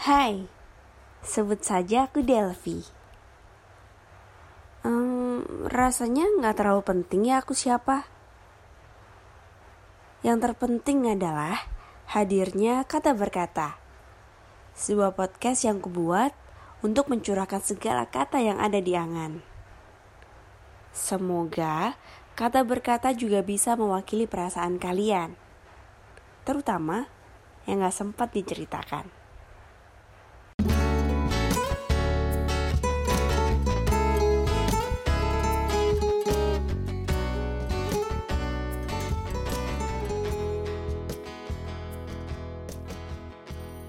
Hai, sebut saja aku Delvi. Um, rasanya nggak terlalu penting ya aku siapa. Yang terpenting adalah hadirnya kata berkata. Sebuah podcast yang kubuat untuk mencurahkan segala kata yang ada di angan. Semoga kata berkata juga bisa mewakili perasaan kalian, terutama yang gak sempat diceritakan.